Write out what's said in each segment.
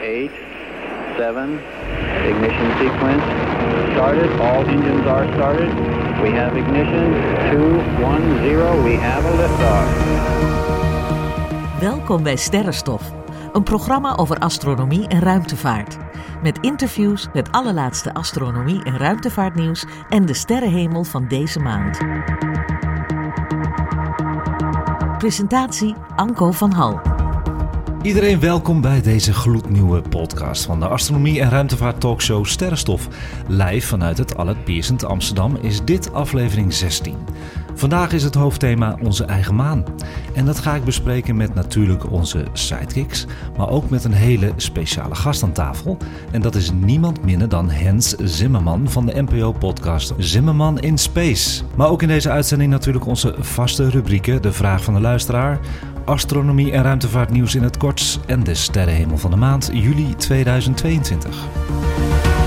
eight, seven. Ignition sequence started. All engines are started. We have ignition. Two, one, zero. We have a liftoff. Welkom bij Sterrenstof, een programma over astronomie en ruimtevaart. Met interviews, het allerlaatste astronomie- en ruimtevaartnieuws en de sterrenhemel van deze maand. Presentatie Anko van Hal. Iedereen welkom bij deze gloednieuwe podcast van de Astronomie en Ruimtevaart Talkshow Sterrenstof. Live vanuit het Allet Piercent Amsterdam is dit aflevering 16. Vandaag is het hoofdthema onze eigen maan. En dat ga ik bespreken met natuurlijk onze sidekicks, maar ook met een hele speciale gast aan tafel. En dat is niemand minder dan Hens Zimmerman van de NPO-podcast Zimmerman in Space. Maar ook in deze uitzending natuurlijk onze vaste rubrieken: de vraag van de luisteraar, astronomie en ruimtevaartnieuws in het kort en de sterrenhemel van de maand juli 2022.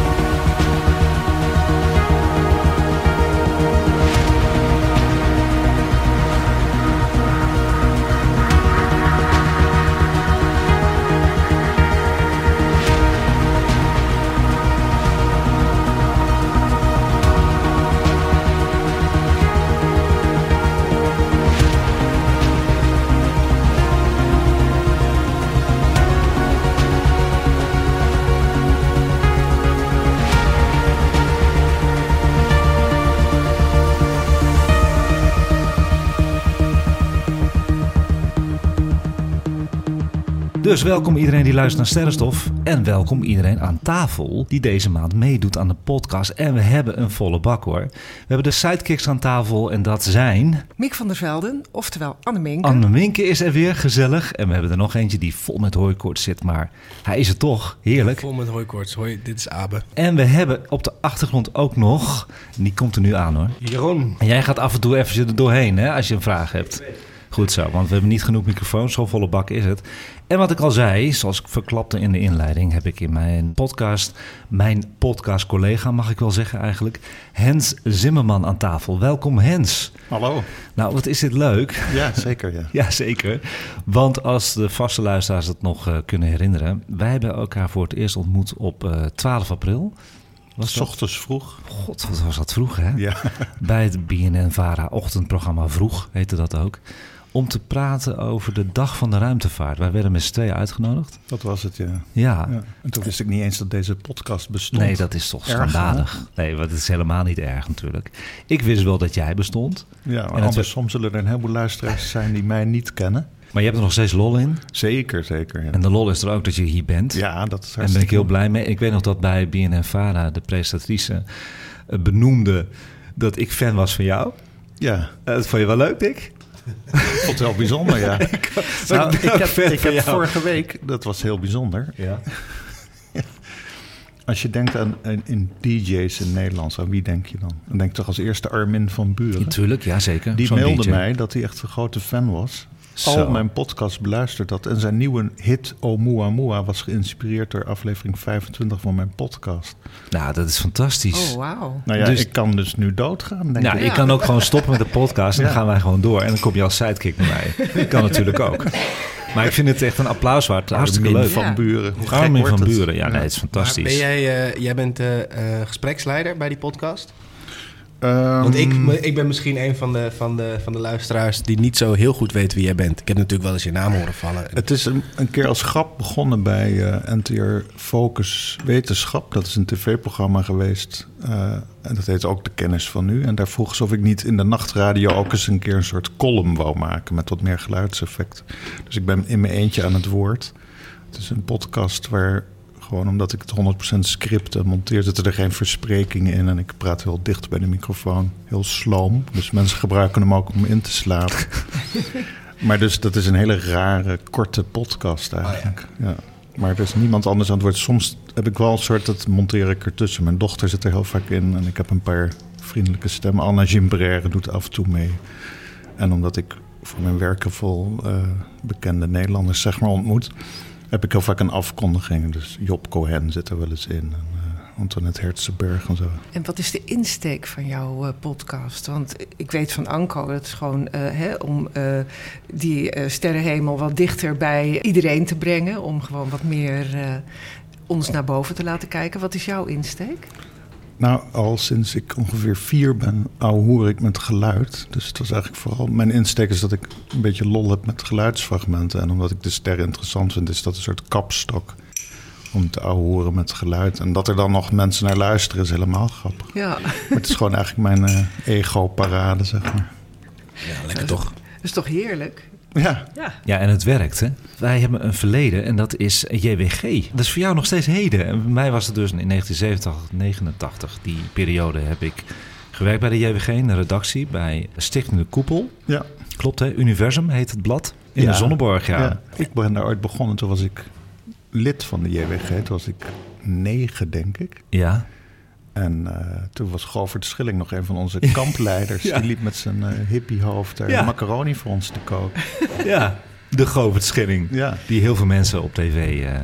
Dus welkom iedereen die luistert naar Sterrenstof. En welkom iedereen aan tafel die deze maand meedoet aan de podcast. En we hebben een volle bak hoor. We hebben de sidekicks aan tafel en dat zijn... Mick van der Velden, oftewel Anne Minke. Anne Minke is er weer, gezellig. En we hebben er nog eentje die vol met hooikoorts zit, maar hij is er toch. Heerlijk. Vol met hooikoorts. Hoi, dit is Abe. En we hebben op de achtergrond ook nog... en Die komt er nu aan hoor. Jeroen. En jij gaat af en toe even er doorheen hè, als je een vraag hebt. Goed zo, want we hebben niet genoeg microfoons. Zo volle bak is het. En wat ik al zei, zoals ik verklapte in de inleiding, heb ik in mijn podcast mijn podcast-collega, mag ik wel zeggen eigenlijk, Hens Zimmerman aan tafel. Welkom Hens. Hallo. Nou, wat is dit leuk? Ja, zeker. Ja. Ja, zeker. Want als de vaste luisteraars het nog uh, kunnen herinneren, wij hebben elkaar voor het eerst ontmoet op uh, 12 april. Was ochtends vroeg. God, wat was dat vroeg, hè? Ja. Bij het BNN-VARA ochtendprogramma Vroeg, heette dat ook om te praten over de dag van de ruimtevaart. Wij werden met z'n tweeën uitgenodigd. Dat was het, ja. ja. ja. En toen wist ik niet eens dat deze podcast bestond. Nee, dat is toch schandalig. Nee, want het is helemaal niet erg natuurlijk. Ik wist wel dat jij bestond. Ja, maar andersom zullen er een heleboel luisteraars zijn die mij niet kennen. Maar je hebt er nog steeds lol in? Zeker, zeker. Ja. En de lol is er ook dat je hier bent. Ja, dat is En daar ben ik heel blij mee. Ik weet nog dat bij BNN-VARA de presentatrice benoemde dat ik fan was van jou. Ja. Dat vond je wel leuk, Dick? Ik vond het wel bijzonder, ja. ik, nou, ik heb, ik heb vorige week, dat was heel bijzonder. Ja. Als je denkt aan, in DJ's in Nederland, aan wie denk je dan? Dan denk ik toch als eerste Armin van Buren. Natuurlijk, ja zeker. Die mailde DJ. mij dat hij echt een grote fan was. Zo. Al mijn podcast beluisterd had. En zijn nieuwe hit Oumuamua was geïnspireerd door aflevering 25 van mijn podcast. Nou, dat is fantastisch. Oh, wauw. Nou ja, dus, ik kan dus nu doodgaan, denk nou, ik. ik kan ook gewoon stoppen met de podcast en ja. dan gaan wij gewoon door. En dan kom je als sidekick naar mij. Dat kan natuurlijk ook. Maar ik vind het echt een applaus waard. Hartstikke Armin leuk. van Buren. Hoe Armin van? Buren. Ja, nee, het is fantastisch. Maar ben jij, uh, jij bent uh, uh, gespreksleider bij die podcast? Want ik, ik ben misschien een van de, van, de, van de luisteraars die niet zo heel goed weet wie jij bent. Ik heb natuurlijk wel eens je naam horen vallen. Het is een, een keer als grap begonnen bij uh, NTR Focus Wetenschap. Dat is een tv-programma geweest. Uh, en dat heet ook De Kennis van Nu. En daar vroeg ze of ik niet in de nachtradio ook eens een keer een soort column wou maken. Met wat meer geluidseffect. Dus ik ben in mijn eentje aan het woord. Het is een podcast waar gewoon omdat ik het 100% script monteer, zitten er geen versprekingen in. En ik praat heel dicht bij de microfoon, heel sloom. Dus mensen gebruiken hem ook om in te slapen. maar dus dat is een hele rare, korte podcast eigenlijk. Oh ja. ja. Maar er is niemand anders aan het woord. Soms heb ik wel een soort, dat monteer ik ertussen. Mijn dochter zit er heel vaak in. En ik heb een paar vriendelijke stemmen. Anna Gimbrère doet af en toe mee. En omdat ik voor mijn werken vol uh, bekende Nederlanders zeg maar ontmoet heb ik heel vaak een afkondiging. Dus Job Cohen zit er wel eens in. En, uh, Antoinette Herzenberg en zo. En wat is de insteek van jouw eh, podcast? Want ik weet van Anko, dat is gewoon eh, hè, om die sterrenhemel wat dichter bij iedereen te brengen. Om gewoon wat meer ons naar boven te laten kijken. Wat is jouw insteek? Nou, al sinds ik ongeveer vier ben, hoor ik met geluid. Dus het was eigenlijk vooral... Mijn insteek is dat ik een beetje lol heb met geluidsfragmenten. En omdat ik de sterren interessant vind, is dat een soort kapstok... om te horen met geluid. En dat er dan nog mensen naar luisteren is helemaal grappig. Ja, Maar het is gewoon eigenlijk mijn eh, ego-parade, zeg maar. Ja, lekker toch. dat is toch heerlijk? Ja, Ja. Ja, en het werkt, hè? Wij hebben een verleden en dat is JWG. Dat is voor jou nog steeds heden. En bij mij was het dus in 1987, 89. Die periode heb ik gewerkt bij de JWG in de redactie bij Stichtende Koepel. ja. Klopt, hè? Universum heet het blad. In Ja. de Zonneborg, ja. Ja. Ik ben daar ooit begonnen, toen was ik lid van de JWG. Toen was ik negen, denk ik. Ja. En eh, toen was Govert Schilling nog een van onze kampleiders. Ja. Die liep met zijn eh, hippiehoofd daar Ja. macaroni voor ons te koken. ja. De Govert Schilling. Ja, Die heel veel mensen op tv eh,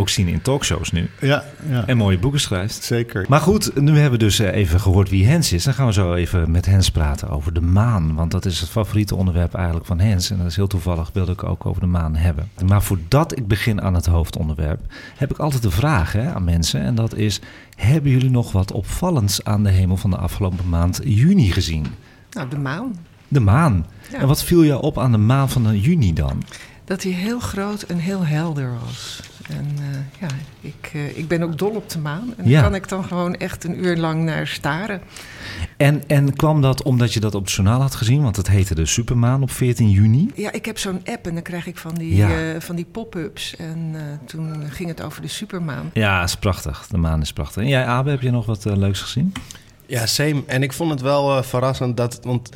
ook zien in talkshows nu. ja, ja. En mooie boeken schrijft. zeker. Maar goed, nu hebben we dus eh, even gehoord wie Hens is. Dan gaan we zo even met Hens praten over de maan. Want dat is het favoriete onderwerp eigenlijk van Hens. En dat is heel toevallig, wilde ik ook over de maan hebben. Maar voordat ik begin aan het hoofdonderwerp, heb ik altijd een vraag hè, aan mensen. En dat is, hebben jullie nog wat opvallends aan de hemel van de afgelopen maand juni gezien? Nou, de maan. De maan. Ja. En wat viel jou op aan de maan van de juni dan? Dat hij heel groot en heel helder was. En eh, ja, ik, eh, ik ben ook dol op de maan. En Ja. daar kan ik dan gewoon echt een uur lang naar staren. En, en kwam dat omdat je dat op het journaal had gezien? Want het heette de Supermaan op 14 juni. Ja, ik heb zo'n app en dan krijg ik van die, Ja. eh, van die pop-ups. En eh, toen ging het over de supermaan. Ja, is prachtig. De maan is prachtig. En jij, Abe, heb je nog wat leuks gezien? Ja, same. En ik vond het wel eh, verrassend dat... Want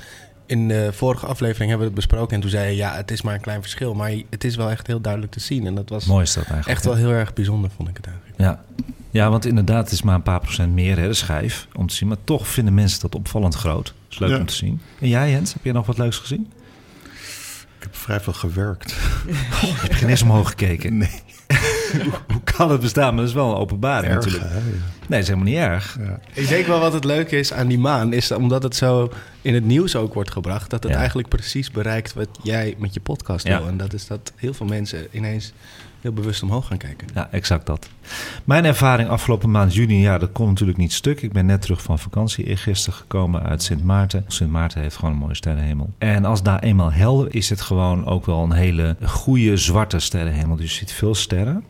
in de vorige aflevering hebben we het besproken... en toen zei je, ja, het is maar een klein verschil... maar het is wel echt heel duidelijk te zien. En dat was Mooi is dat eigenlijk. echt wel heel erg bijzonder, vond ik het eigenlijk. Ja. ja, want inderdaad, het is maar een paar procent meer, hè, de schijf, om te zien. Maar toch vinden mensen dat opvallend groot. is leuk Ja. om te zien. En jij, Jens, heb je nog wat leuks gezien? Ik heb vrij veel gewerkt. Je hebt geen eens omhoog gekeken. Nee, Hoe kan het bestaan? Maar dat is wel een openbaring erg, natuurlijk. hè? Ja. Nee, dat is helemaal niet erg. Ja. Ik denk wel wat het leuke is aan die maan... is omdat het zo in het nieuws ook wordt gebracht... dat het Ja. eigenlijk precies bereikt wat jij met je podcast Ja. wil. En dat is dat heel veel mensen ineens heel bewust omhoog gaan kijken. Ja, exact dat. Mijn ervaring afgelopen maand juni, ja, dat kon natuurlijk niet stuk. Ik ben net terug van vakantie eergisteren gekomen uit Sint Maarten. Sint Maarten heeft gewoon een mooie sterrenhemel. En als daar eenmaal helder is het gewoon ook wel een hele goede zwarte sterrenhemel. Dus je ziet veel sterren.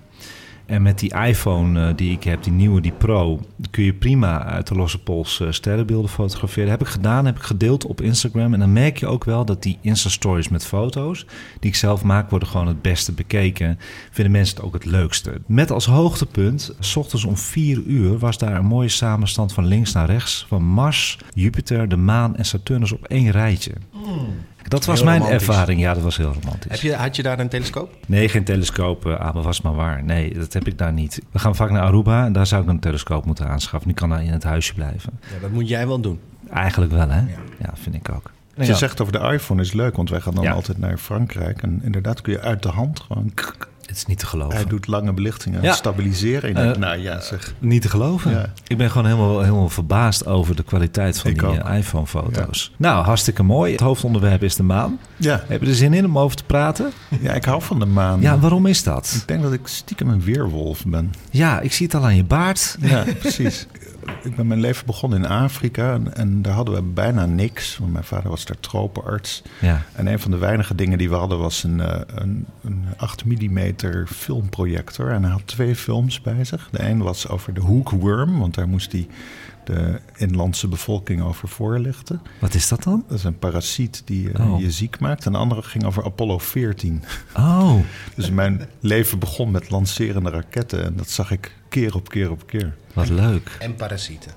En met die iPhone eh, die ik heb, die nieuwe, die Pro, kun je prima uit de losse pols eh, sterrenbeelden fotograferen. heb ik gedaan, heb ik gedeeld op Instagram. En dan merk je ook wel dat die Insta-stories met foto's, die ik zelf maak, worden gewoon het beste bekeken. Vinden mensen het ook het leukste. Met als hoogtepunt, s ochtends om 4 uur, was daar een mooie samenstand van links naar rechts. Van Mars, Jupiter, de maan en Saturnus op één rijtje. Dat was Heel mijn romantisch. ervaring. Ja, dat was heel romantisch. Heb je, had je daar een telescoop? Nee, geen telescoop, uh, maar was maar waar. Nee, dat heb ik daar niet. We gaan vaak naar Aruba en daar zou ik een telescoop moeten aanschaffen. Die kan daar in het huisje blijven. Ja, dat moet jij wel doen. Eigenlijk wel, hè? Ja, vind ik ook. Wat je zegt over de iPhone is leuk, want wij gaan dan Ja. altijd naar Frankrijk. En inderdaad kun je uit de hand gewoon... Het is niet te geloven. Hij doet lange belichtingen, Ja. je Eh, nou ja, zeg. Niet te geloven. Ja. Ik ben gewoon helemaal, helemaal verbaasd over de kwaliteit van Ik die eh, iPhone-foto's. Nou, hartstikke mooi. Het hoofdonderwerp is de maan. Ja, Heb je er zin in om over te praten? ja, ik hou van de maan. Ja, waarom is dat? Ik denk dat ik stiekem een weerwolf ben. Ja, ik zie het al aan je baard. Ja, precies. Ik ben mijn leven begonnen in Afrika en, en daar hadden we bijna niks. Want mijn vader was daar tropenarts. Ja, En een van de weinige dingen die we hadden was een, eh, een, een 8 mm filmprojector. En hij had twee films bij zich. De een was over de hookworm, want daar moest hij de inlandse bevolking over voorlichten. wat is dat dan? Dat is een parasiet die eh, Oh. je ziek maakt. En de andere ging over Apollo 14. Oh, Dus mijn leven begon met lancerende raketten. En dat zag ik keer op keer op keer. Wat leuk. En parasieten.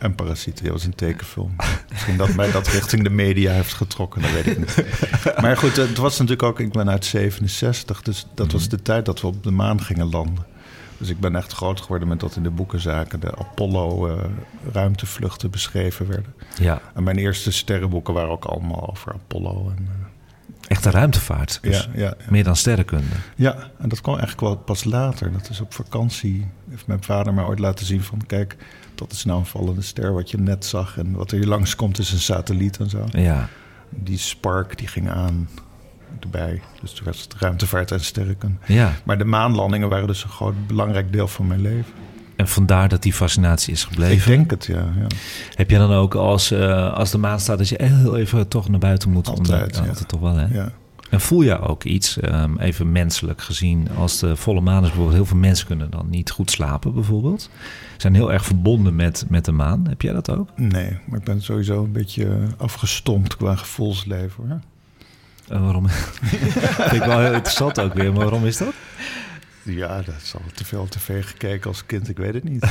En Parasieten, dat was een tekenfilm. Misschien dat mij dat richting de media heeft getrokken, dat weet ik niet. Maar goed, het was natuurlijk ook, ik ben uit 67, dus dat was de tijd dat we op de maan gingen landen. Dus ik ben echt groot geworden met dat in de boekenzaken de Apollo-ruimtevluchten beschreven werden. Ja, En mijn eerste sterrenboeken waren ook allemaal over Apollo. En, Echte ruimtevaart. Dus ja, ja, ja. meer dan sterrenkunde. Ja, en dat kwam eigenlijk wel pas later. Dat is op vakantie. Heeft mijn vader mij ooit laten zien van... kijk, dat is nou een vallende ster wat je net zag. En wat er hier langs komt is een satelliet en zo. Ja. Die spark die ging aan erbij. Dus toen was het ruimtevaart en sterrenkunde. ja. Maar de maanlandingen waren dus een groot belangrijk deel van mijn leven. En vandaar dat die fascinatie is Ik gebleven. denk het, ja. ja. Heb je dan ook als, eh, als de maan staat dat je heel even toch naar buiten moet? Altijd, ja. altijd toch wel, hè? ja. En voel je ook iets, ehm, even menselijk gezien, als de volle maan is bijvoorbeeld, heel veel mensen kunnen dan niet goed slapen bijvoorbeeld. Zijn heel erg verbonden met, met de maan. Heb jij dat ook? Nee, maar ik ben sowieso een beetje afgestompt qua gevoelsleven. Hoor. En waarom? Vind ik wel heel interessant ook weer, maar waarom is dat? Ja, dat is al te veel tv gekeken als kind, ik weet het niet.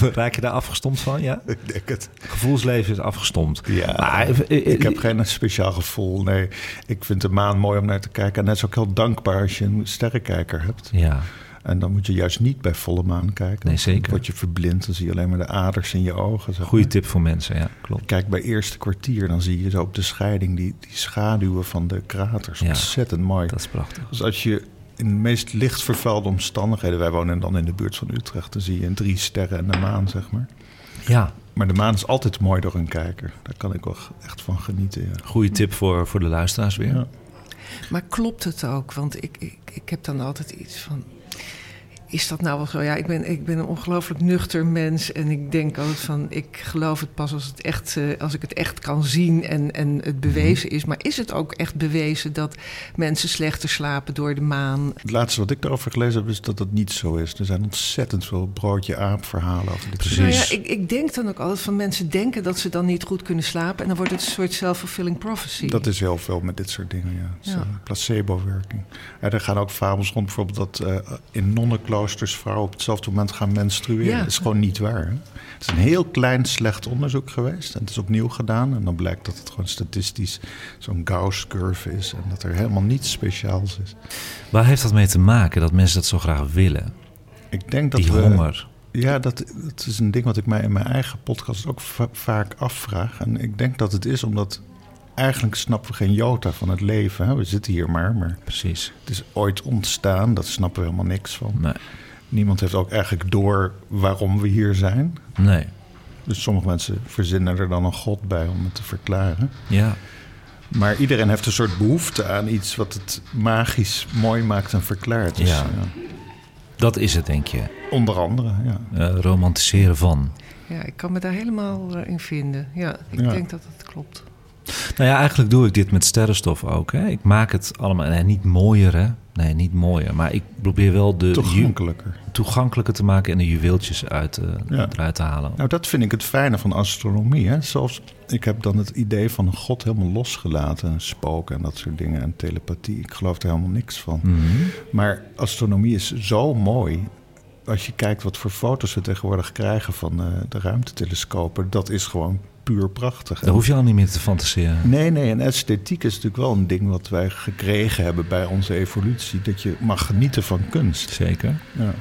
Raak je daar afgestomd van, ja? ik denk het. Gevoelsleven is afgestomd. Ja, Maar, eh, eh, ik heb geen speciaal gevoel. Nee, ik vind de maan mooi om naar te kijken. En dat is ook heel dankbaar als je een sterrenkijker hebt. Ja, En dan moet je juist niet bij volle maan kijken. Nee, zeker. Dan word je verblind, dan zie je alleen maar de aders in je ogen. zeg goede maar. tip voor mensen, ja, klopt. Kijk, bij eerste kwartier, dan zie je zo op de scheiding die, die schaduwen van de kraters. Ja. Ontzettend mooi. Dat is prachtig. Dus als je in de meest licht vervuilde omstandigheden... wij wonen dan in de buurt van Utrecht... dan zie je een drie sterren en de maan, zeg maar. Ja, Maar de maan is altijd mooi door een kijker. Daar kan ik wel echt van genieten, ja. goede tip voor, voor de luisteraars weer. Ja. Maar klopt het ook? Want ik, ik, ik heb dan altijd iets van. Is dat nou wel zo? Ja, ik ben, ik ben een ongelooflijk nuchter mens. En ik denk altijd van. Ik geloof het pas als, het echt, eh, als ik het echt kan zien en, en het bewezen is. Maar is het ook echt bewezen dat mensen slechter slapen door de maan? Het laatste wat ik daarover gelezen heb, is dat dat niet zo is. Er zijn ontzettend veel broodje-aap verhalen over dit Precies. Nou ja, ik, ik denk dan ook altijd van mensen denken dat ze dan niet goed kunnen slapen. En dan wordt het een soort self-fulfilling prophecy. Dat is heel veel met dit soort dingen, ja. Ja. placebo-werking. Ja, er gaan ook fabels rond, bijvoorbeeld dat eh, in nonnenkloosters vrouwen op hetzelfde moment gaan menstrueren. Ja. Dat is gewoon niet waar. Hè? Het is een heel klein slecht onderzoek geweest en het is opnieuw gedaan. En dan blijkt dat het gewoon statistisch zo'n Gauss-curve is en dat er helemaal niets speciaals is. Waar heeft dat mee te maken dat mensen dat zo graag willen? Ik denk dat Die we... honger. Ja, dat, dat is een ding wat ik mij in mijn eigen podcast ook va- vaak afvraag. En ik denk dat het is omdat eigenlijk snappen we geen jota van het leven. Hè? We zitten hier maar, maar Precies. het is ooit ontstaan. Dat snappen we helemaal niks van. Nee. Niemand heeft ook eigenlijk door waarom we hier zijn. nee. Dus sommige mensen verzinnen er dan een god bij om het te verklaren. Ja. Maar iedereen heeft een soort behoefte aan iets wat het magisch mooi maakt en verklaart. Dus, Ja. ja, Dat is het, denk je. onder andere, ja. Eh, romantiseren van. Ja, ik kan me daar helemaal eh, in vinden. Ja, ik Ja. denk dat het klopt. Nou ja, eigenlijk doe ik dit met sterrenstof ook. Hè. Ik maak het allemaal, nee, niet mooier hè. Nee, niet mooier. Maar ik probeer wel de Toegankelijker. toegankelijker te maken en de juweeltjes uit, eh, Ja. eruit te halen. Nou, dat vind ik het fijne van astronomie. Hè? Zelfs, ik heb dan het idee van een god helemaal losgelaten. Spook en dat soort dingen. En telepathie. Ik geloof er helemaal niks van. Mhm. Maar astronomie is zo mooi. Als je kijkt wat voor foto's we tegenwoordig krijgen van eh, de ruimtetelescopen. Dat is gewoon puur prachtig. Daar hoef je al niet meer te fantaseren. Nee, nee, en esthetiek is natuurlijk wel een ding wat wij gekregen hebben bij onze evolutie. Dat je mag genieten van kunst. Zeker. Ja.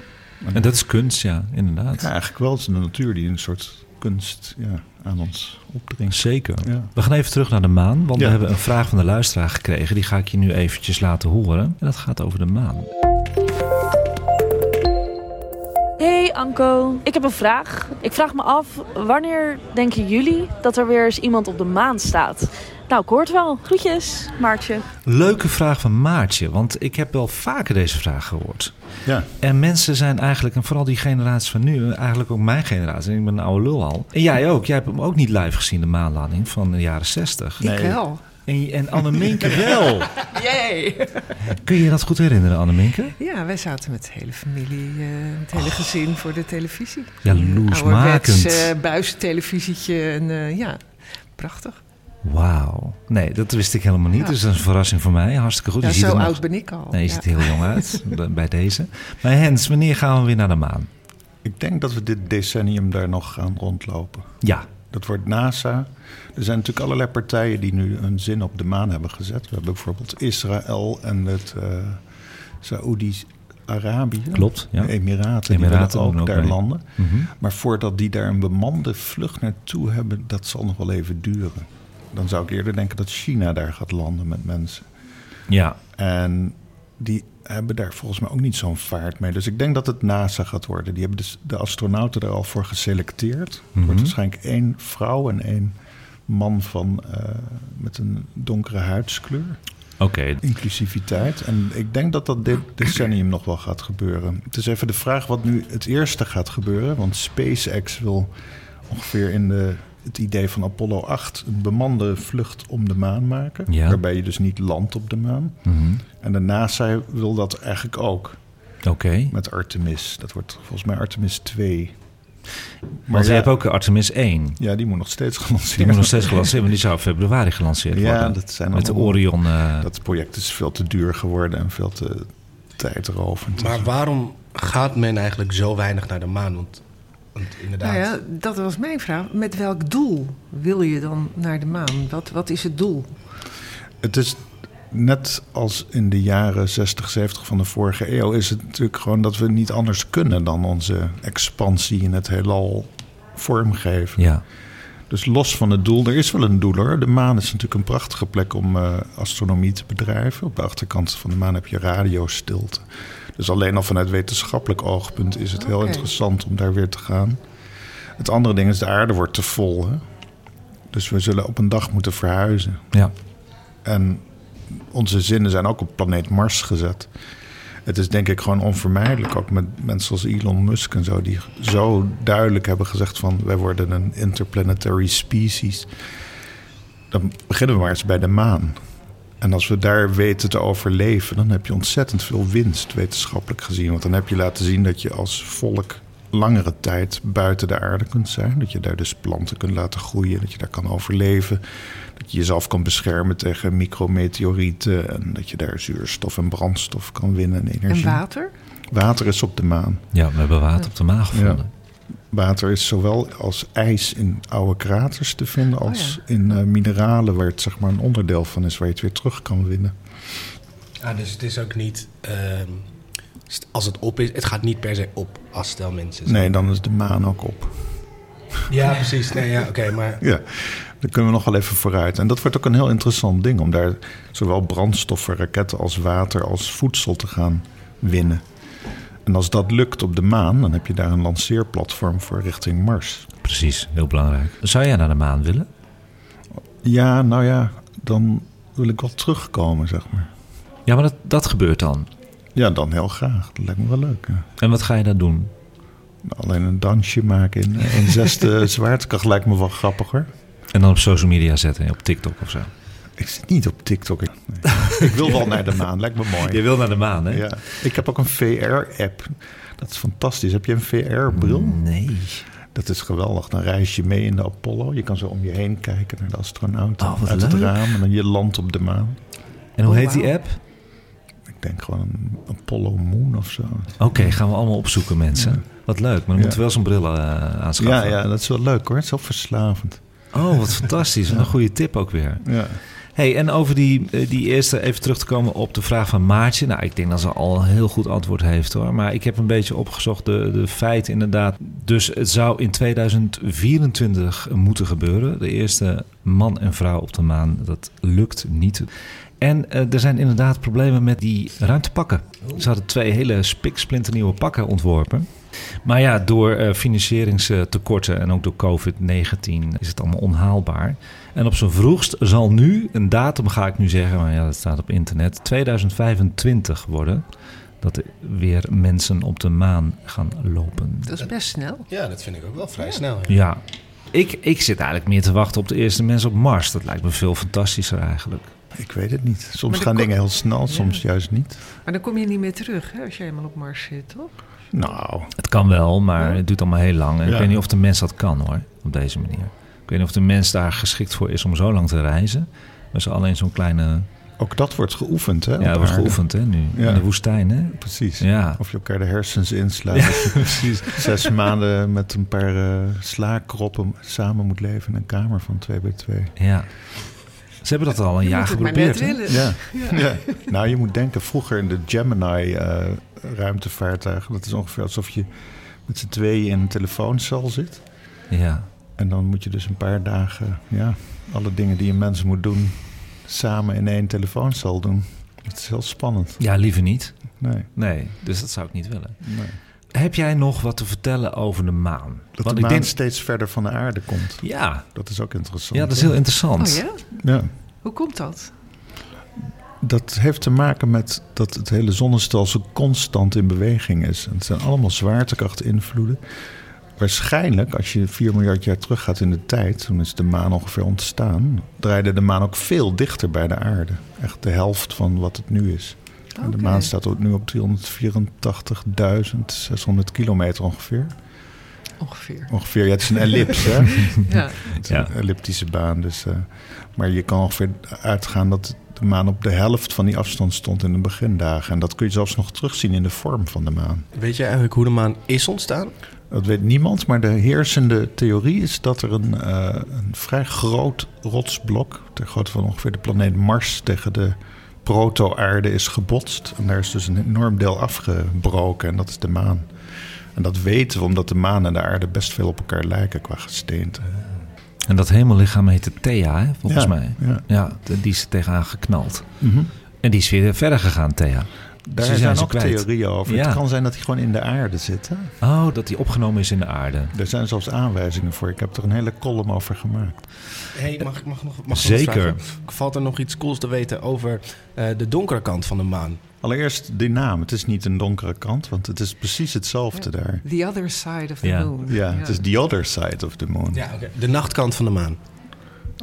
En dat is kunst, ja, inderdaad. Ja, eigenlijk wel. Het is de natuur die een soort kunst ja, aan ons opdringt. Zeker. Ja. We gaan even terug naar de maan, want we hebben een vraag van de luisteraar gekregen. Die ga ik je nu eventjes laten horen. En dat gaat over de maan. Hey Anko, ik heb een vraag. Ik vraag me af, wanneer denken jullie dat er weer eens iemand op de maan staat? Nou, ik hoor het wel. Groetjes, Maartje. Leuke vraag van Maartje, want ik heb wel vaker deze vraag gehoord. Ja. En mensen zijn eigenlijk, en vooral die generatie van nu, eigenlijk ook mijn generatie, en ik ben een oude lul al. En jij ook, jij hebt hem ook niet live gezien, de maanlanding van de jaren 60. Ik wel. En, en Anneminke wel. Yay! Kun je je dat goed herinneren, Anneminke? Ja, wij zaten met de hele familie, eh, het hele gezin voor de televisie. Jaloersmakend. Ouderwets uh, buizentelevisietje en eh, ja, prachtig. Wauw. Nee, dat wist ik helemaal niet. Ja. Dus dat is een verrassing voor mij. Hartstikke goed. Ja, je ziet zo nog- oud ben ik al. Nee, je ja. ziet er heel jong uit bij deze. Maar Hens, wanneer gaan we weer naar de maan? Ik denk dat we dit decennium daar nog gaan rondlopen. Ja, Dat wordt NASA. Er zijn natuurlijk allerlei partijen die nu een zin op de maan hebben gezet. We hebben bijvoorbeeld Israël en het uh, Saoedi-Arabië. klopt. Ja. De Emiraten, Emiraten die ook ook daar mee. landen. Mhm. Maar voordat die daar een bemande vlucht naartoe hebben, dat zal nog wel even duren. Dan zou ik eerder denken dat China daar gaat landen met mensen. Ja, En die hebben daar volgens mij ook niet zo'n vaart mee. Dus ik denk dat het NASA gaat worden. Die hebben dus de astronauten er al voor geselecteerd. Er Mhm. wordt waarschijnlijk één vrouw en één man van, eh, met een donkere huidskleur. oké. Inclusiviteit. En ik denk dat dat dit decennium nog wel gaat gebeuren. Het is even de vraag wat nu het eerste gaat gebeuren. Want SpaceX wil ongeveer in de, het idee van Apollo 8... een bemande vlucht om de maan maken. Ja. Waarbij je dus niet landt op de maan. Mhm. En de NASA wil dat eigenlijk ook Oké. met Artemis. Dat wordt volgens mij Artemis 2. Maar je ja, hebt ook Artemis 1. ja, die moet nog steeds gelanceerd Die moet nog steeds gelanceerd worden, maar die zou in februari gelanceerd Ja, worden. dat zijn Met de Orion. eh, Dat project is veel te duur geworden en veel te tijdrovend. Maar waarom gaat men eigenlijk zo weinig naar de maan? Want, want inderdaad... Nou ja, dat was mijn vraag. Met welk doel wil je dan naar de maan? Wat, wat is het doel? Het is net als in de jaren 60, 70 van de vorige eeuw... is het natuurlijk gewoon dat we niet anders kunnen... dan onze expansie in het heelal vormgeven. ja. Dus los van het doel, er is wel een doel hoor. De maan is natuurlijk een prachtige plek om eh, astronomie te bedrijven. Op de achterkant van de maan heb je radiostilte. Dus alleen al vanuit wetenschappelijk oogpunt is het heel interessant om daar weer te gaan. Het andere ding is, de aarde wordt te vol. Hè? Dus we zullen op een dag moeten verhuizen. ja. En onze zinnen zijn ook op planeet Mars gezet. Het is denk ik gewoon onvermijdelijk, ook met mensen als Elon Musk en zo, die zo duidelijk hebben gezegd van wij worden een interplanetary species. Dan beginnen we maar eens bij de maan. En als we daar weten te overleven, dan heb je ontzettend veel winst wetenschappelijk gezien. Want dan heb je laten zien dat je als volk langere tijd buiten de aarde kunt zijn. Dat je daar dus planten kunt laten groeien, dat je daar kan overleven. Dat je jezelf kan beschermen tegen micrometeorieten. En dat je daar zuurstof en brandstof kan winnen en En energie. water? Water is op de maan. ja, we hebben water op de maan gevonden. Water is zowel als ijs in oude kraters te vinden... Oh als in eh, mineralen waar het zeg maar een onderdeel van is... waar je het weer terug kan winnen. Ah, dus het is ook niet... ehm, als het op is, het gaat niet per se op als stel mensen... Nee, dan is de maan ook op. Ja, precies. Nee, ja, oké, maar... Ja, daar kunnen we nog wel even vooruit. En dat wordt ook een heel interessant ding... om daar zowel brandstoffen, raketten als water als voedsel te gaan winnen. En als dat lukt op de maan... dan heb je daar een lanceerplatform voor richting Mars. Precies, heel belangrijk. Zou jij naar de maan willen? Ja, nou ja, dan wil ik wel terugkomen, zeg maar. Ja, maar dat, dat gebeurt dan. Ja, dan heel graag. Dat lijkt me wel leuk. ja. En wat ga je daar doen? Alleen een dansje maken in, in zesde zwaartekracht lijkt me wel grappiger. En dan op social media zetten, op TikTok of zo. Ik zit niet op TikTok. Ik, nee. ik wil wel naar de maan, lijkt me mooi. Je wil naar de maan, hè? Ja. Ik heb ook een VR-app. Dat is fantastisch. Heb je een VR-bril? Nee. Dat is geweldig. Dan reis je mee in de Apollo. Je kan zo om je heen kijken naar de astronauten Oh, wat uit het raam. En dan je landt op de maan. En hoe Oh, heet die app? Ik denk gewoon een Apollo Moon of zo. Oké, gaan we allemaal opzoeken, mensen. Wat leuk, maar dan Ja. moeten we wel zo'n bril eh, aanschaffen. Ja, ja, dat is wel leuk hoor. Het is wel verslavend. Oh, wat fantastisch. Wat Een goede tip ook weer. Ja. Hey, en over die, eh, die eerste even terug te komen op de vraag van Maartje. Nou, ik denk dat ze al een heel goed antwoord heeft hoor. Maar ik heb een beetje opgezocht de, de feiten inderdaad. Dus het zou in 2024 moeten gebeuren. De eerste man en vrouw op de maan. Dat lukt niet. En eh, er zijn inderdaad problemen met die ruimtepakken. Ze hadden twee hele spiksplinternieuwe pakken ontworpen. Maar ja, door eh, financieringstekorten en ook door COVID-19 is het allemaal onhaalbaar. En op zijn vroegst zal nu, een datum ga ik nu zeggen, maar ja, dat staat op internet, 2025 worden. Dat er weer mensen op de maan gaan lopen. Dat is best snel. Ja, dat vind ik ook wel vrij snel. Ja. Ja, ik, ik zit eigenlijk meer te wachten op de eerste mensen op Mars. Dat lijkt me veel fantastischer eigenlijk. Ik weet het niet. Soms Maar gaan kom- dingen heel snel, soms juist niet. Maar dan kom je niet meer terug hè, als je helemaal op Mars zit, toch? Nou, Het kan wel, maar Ja. het duurt allemaal heel lang. En Ja. Ik weet niet of de mens dat kan hoor, op deze manier. Ik weet niet of de mens daar geschikt voor is om zo lang te reizen. We zijn alleen zo'n kleine... ook dat wordt geoefend, hè? Ja, dat wordt geoefend hè, nu. Ja. In de woestijn hè. Precies. Ja. Of je elkaar de hersens je precies. zes maanden met een paar eh slaakroppen samen moet leven in een kamer van 2 bij 2. Ja. Ze hebben dat al een Je jaar geprobeerd. Ja. ja. Nou, je moet denken, vroeger in de Gemini eh, ruimtevaartuigen... dat is ongeveer alsof je met z'n tweeën in een telefooncel zit. Ja. En dan moet je dus een paar dagen... ja, alle dingen die een mens moet doen... samen in één telefooncel doen. Het is heel spannend. Ja, liever niet. Nee, Nee, dus dat zou ik niet willen. nee. Heb jij nog wat te vertellen over de maan? Dat Want de ik maan denk, steeds verder van de aarde komt. ja, Dat is ook interessant. ja, dat is heel interessant. Oh ja? Ja. Hoe komt dat? Dat heeft te maken met dat het hele zonnestelsel constant in beweging is. En het zijn allemaal zwaartekrachtinvloeden. Waarschijnlijk, als je 4 miljard jaar teruggaat in de tijd, toen is de maan ongeveer ontstaan, draaide de maan ook veel dichter bij de aarde. Echt de helft van wat het nu is. De maan staat nu op 384.600 kilometer ongeveer. Ongeveer. Ongeveer, ja, het is een ellips, hè? Ja. Het is Ja. een elliptische baan. Dus, eh, maar je kan ongeveer uitgaan dat de maan op de helft van die afstand stond in de begindagen. En dat kun je zelfs nog terugzien in de vorm van de maan. Weet je eigenlijk hoe de maan is ontstaan? Dat weet niemand, maar de heersende theorie is dat er een, eh, een vrij groot rotsblok, ter grootte van ongeveer de planeet Mars, tegen de proto-aarde is gebotst. En daar is dus een enorm deel afgebroken en dat is de maan. En dat weten we omdat de maan en de aarde best veel op elkaar lijken qua gesteente. En dat hemellichaam heette Thea, hè, volgens Ja, mij. ja. Ja, die is er tegenaan geknald. Mhm. En die is weer verder gegaan, Thea. Daar zijn ook kwijt. theorieën over. Ja. Het kan zijn dat hij gewoon in de aarde zit. Hè? Oh, dat die opgenomen is in de aarde. Er zijn zelfs aanwijzingen voor. Ik heb er een hele column over gemaakt. Hey, mag ik mag, nog, mag ik nog Zeker. Valt er nog iets cools te weten over eh, de donkere kant van de maan? Allereerst die naam. Het is niet een donkere kant, want het is precies hetzelfde daar. The other side of the moon. Ja, het is the other side of the moon. Ja, oké. De nachtkant van de maan.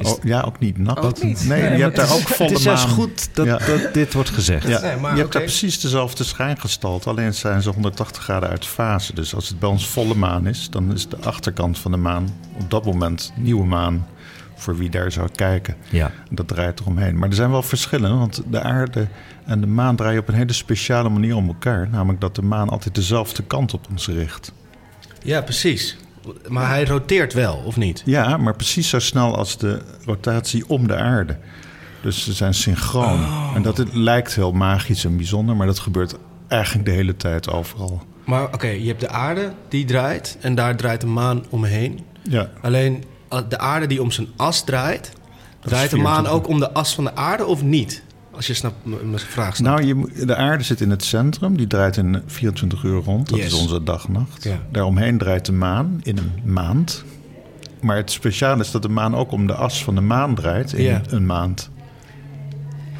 Oh, ja, ook niet nat. Ook niet. Nee, Nee, je hebt daar het ook is- volle Het is juist goed dat, Ja. dat dit wordt gezegd. Ja, Nee, maar je hebt daar precies dezelfde schijngestalte, alleen zijn ze 180 graden uit fase. Dus als het bij ons volle maan is, dan is de achterkant van de maan op dat moment nieuwe maan voor wie daar zou kijken. Ja. En Dat draait eromheen. Maar er zijn wel verschillen, want de aarde en de maan draaien op een hele speciale manier om elkaar. Namelijk dat de maan altijd dezelfde kant op ons richt. Ja, precies. Maar hij roteert wel, of niet? Ja, maar precies zo snel als de rotatie om de aarde. Dus ze zijn synchroon. En dat het lijkt heel magisch en bijzonder, maar dat gebeurt eigenlijk de hele tijd overal. Maar oké, je hebt de aarde die draait en daar draait de maan omheen. Ja, Alleen eh, de aarde die om zijn as draait, draait de maan 24. ook om de as van de aarde of niet? Als je snapt, mijn vraag snapt. nou, je, de aarde zit in het centrum. Die draait in 24 uur rond. Dat Yes. is onze dag-nacht. Ja. Daaromheen draait de maan in een maand. Maar het speciale is dat de maan ook om de as van de maan draait in Ja. een maand.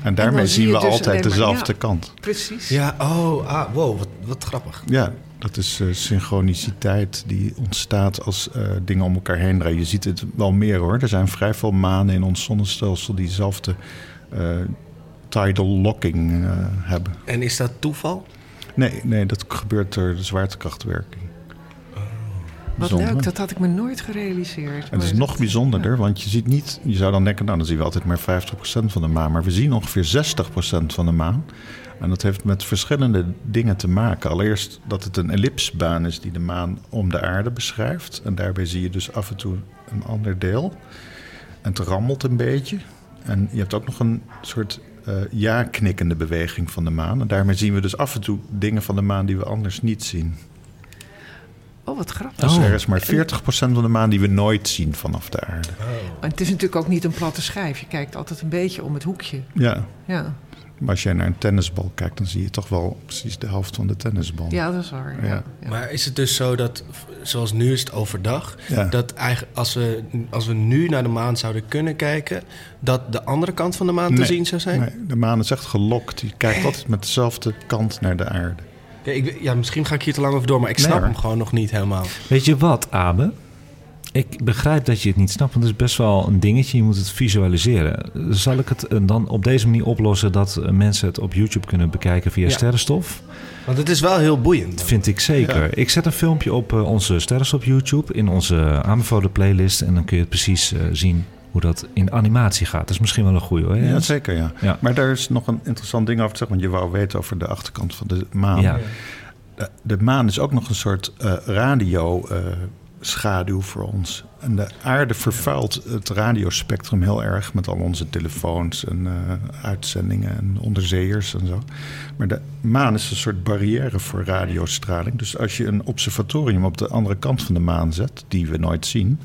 En daarmee zien we dus altijd dezelfde ja. kant. Precies. Ja, oh, ah, wow, wat, wat grappig. Ja, dat is eh, synchroniciteit die ontstaat als eh, dingen om elkaar heen draaien. Je ziet het wel meer hoor. Er zijn vrij veel manen in ons zonnestelsel die dezelfde eh, tidal locking eh, hebben. En is dat toeval? Nee, nee, dat gebeurt door de zwaartekrachtwerking. Wat Bijzonder. leuk, dat had ik me nooit gerealiseerd. En het is nog bijzonderder, want je ziet niet... Je zou dan denken, nou dan zien we altijd maar 50% van de maan. Maar we zien ongeveer 60% van de maan. En dat heeft met verschillende dingen te maken. Allereerst dat het een ellipsbaan is die de maan om de aarde beschrijft. En daarbij zie je dus af en toe een ander deel. En het rammelt een beetje. En je hebt ook nog een soort eh, ja-knikkende beweging van de maan. En daarmee zien we dus af en toe dingen van de maan die we anders niet zien. Oh, wat grappig. Dus Oh. er is maar 40% van de maan die we nooit zien vanaf de aarde. Maar het is natuurlijk ook niet een platte schijf. Je kijkt altijd een beetje om het hoekje. Ja, Ja, maar als jij naar een tennisbal kijkt, dan zie je toch wel precies de helft van de tennisbal. ja dat is waar. Ja. Maar is het dus zo dat, zoals nu is het overdag, Ja. dat eigenlijk als we, als we nu naar de maan zouden kunnen kijken, dat de andere kant van de maan te zien zou zijn? Nee, de maan is echt gelokt. Die kijkt altijd met dezelfde kant naar de aarde. Ja, ik, ja, misschien ga ik hier te lang over door, maar ik snap hem gewoon nog niet helemaal. Weet je wat, Abe? Ik begrijp dat je het niet snapt, want het is best wel een dingetje. Je moet het visualiseren. Zal ik het eh, dan op deze manier oplossen dat eh, mensen het op YouTube kunnen bekijken via Ja. Sterrenstof? Want het is wel heel boeiend. Dat vind ik zeker. Ja. Ik zet een filmpje op eh, onze Sterrenstof YouTube in onze aanbevolen playlist. En dan kun je het precies zien hoe dat in animatie gaat. Dat is misschien wel een goeie hoor. Ja, zeker, ja. Ja. Maar daar is nog een interessant ding over te zeggen. Want je wou weten over de achterkant van de maan. Ja. De, de maan is ook nog een soort eh radioschaduw voor ons. En de aarde vervuilt het radiospectrum heel erg met al onze telefoons en eh, uitzendingen en onderzeeërs en zo. Maar de maan is een soort barrière voor radiostraling. Dus als je een observatorium op de andere kant van de maan zet, die we nooit zien,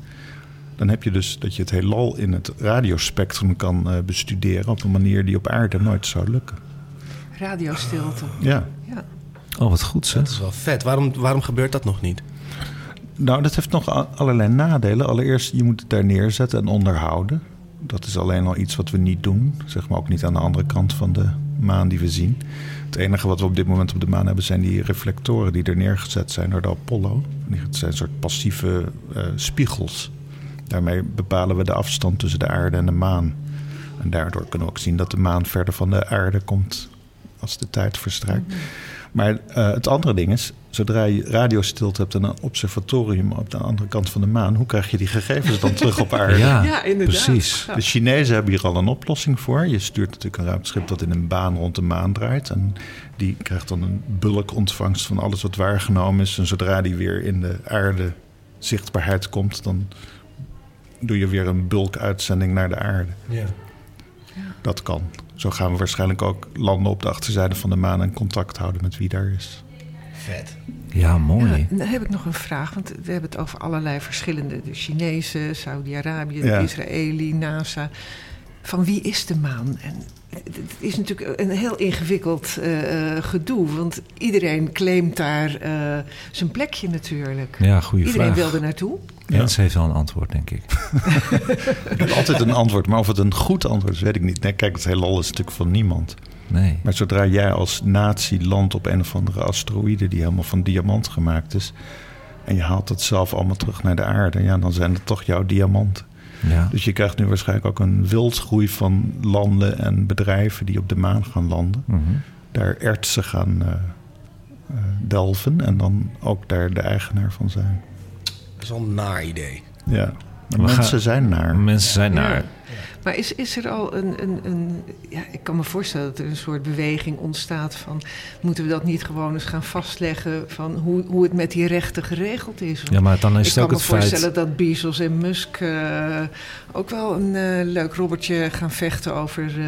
dan heb je dus dat je het heelal in het radiospectrum kan eh, bestuderen op een manier die op aarde nooit zou lukken. radiostilte. Ja. Ja. Oh, wat goed Dat zeg. is wel vet. Waarom, waarom gebeurt dat nog niet? Nou, dat heeft nog allerlei nadelen. Allereerst, je moet het daar neerzetten en onderhouden. Dat is alleen al iets wat we niet doen. Zeg maar ook niet aan de andere kant van de maan die we zien. Het enige wat we op dit moment op de maan hebben... zijn die reflectoren die er neergezet zijn door de Apollo. Het zijn een soort passieve eh, spiegels. Daarmee bepalen we de afstand tussen de aarde en de maan. En daardoor kunnen we ook zien dat de maan verder van de aarde komt... als de tijd verstrijkt. Maar eh, het andere ding is, zodra je radiostilte hebt en een observatorium op de andere kant van de maan, hoe krijg je die gegevens dan terug op aarde? Ja, Ja, inderdaad. precies. Ja. De Chinezen hebben hier al een oplossing voor. Je stuurt natuurlijk een ruimteschip dat in een baan rond de maan draait. En die krijgt dan een bulkontvangst van alles wat waargenomen is. En zodra die weer in de aarde zichtbaarheid komt, dan doe je weer een bulkuitzending naar de aarde. Ja. Dat kan. Zo gaan we waarschijnlijk ook landen op de achterzijde van de maan en contact houden met wie daar is. Vet. Ja, mooi. Ja, dan heb ik nog een vraag, want we hebben het over allerlei verschillende. De Chinezen, Saudi-Arabië, Ja. de Israëli, NASA. Van wie is de maan? En het is natuurlijk een heel ingewikkeld eh, eh, gedoe, want iedereen claimt daar eh, zijn plekje natuurlijk. Ja, goede iedereen vraag. wil er naartoe. Jens heeft wel een antwoord, denk ik. Ik heb altijd een antwoord, maar of het een goed antwoord is, weet ik niet. Nee, kijk, het hele is natuurlijk van niemand. Nee. Maar zodra jij als natie landt op een of andere asteroïde die helemaal van diamant gemaakt is. en je haalt dat zelf allemaal terug naar de aarde, ja, dan zijn het toch jouw diamanten. Ja. Dus je krijgt nu waarschijnlijk ook een wildgroei van landen en bedrijven die op de maan gaan landen. Mhm. Daar ertsen gaan eh, eh, delven en dan ook daar de eigenaar van zijn. Dat is wel een naar idee. Ja, maar mensen gaan- zijn naar. Mensen zijn naar. Ja. Maar is, is er al een, een, een. Ja, ik kan me voorstellen dat er een soort beweging ontstaat van. Moeten we dat niet gewoon eens gaan vastleggen van hoe, hoe het met die rechten geregeld is? Want Ja, maar dan is ik het kan ook me het feit... voorstellen dat Bezos en Musk eh, ook wel een eh, leuk robbertje gaan vechten over eh,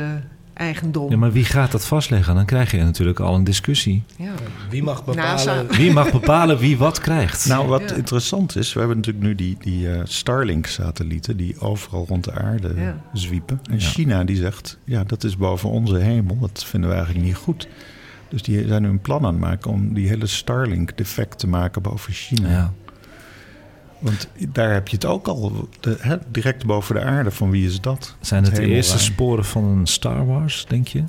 eigendom. Ja, maar wie gaat dat vastleggen? Dan krijg je natuurlijk al een discussie. Ja. Wie mag bepalen... Wie mag bepalen wie wat krijgt? Nou, wat Ja. interessant is, we hebben natuurlijk nu die, die eh, Starlink-satellieten die overal rond de aarde Ja. zwiepen. En Ja. China die zegt, ja, dat is boven onze hemel, dat vinden we eigenlijk niet goed. Dus die zijn nu een plan aan het maken om die hele Starlink defect te maken boven China. Want daar heb je het ook al, de, hè, direct boven de aarde. Van wie is dat? Zijn het de eerste sporen van een Star Wars, denk je?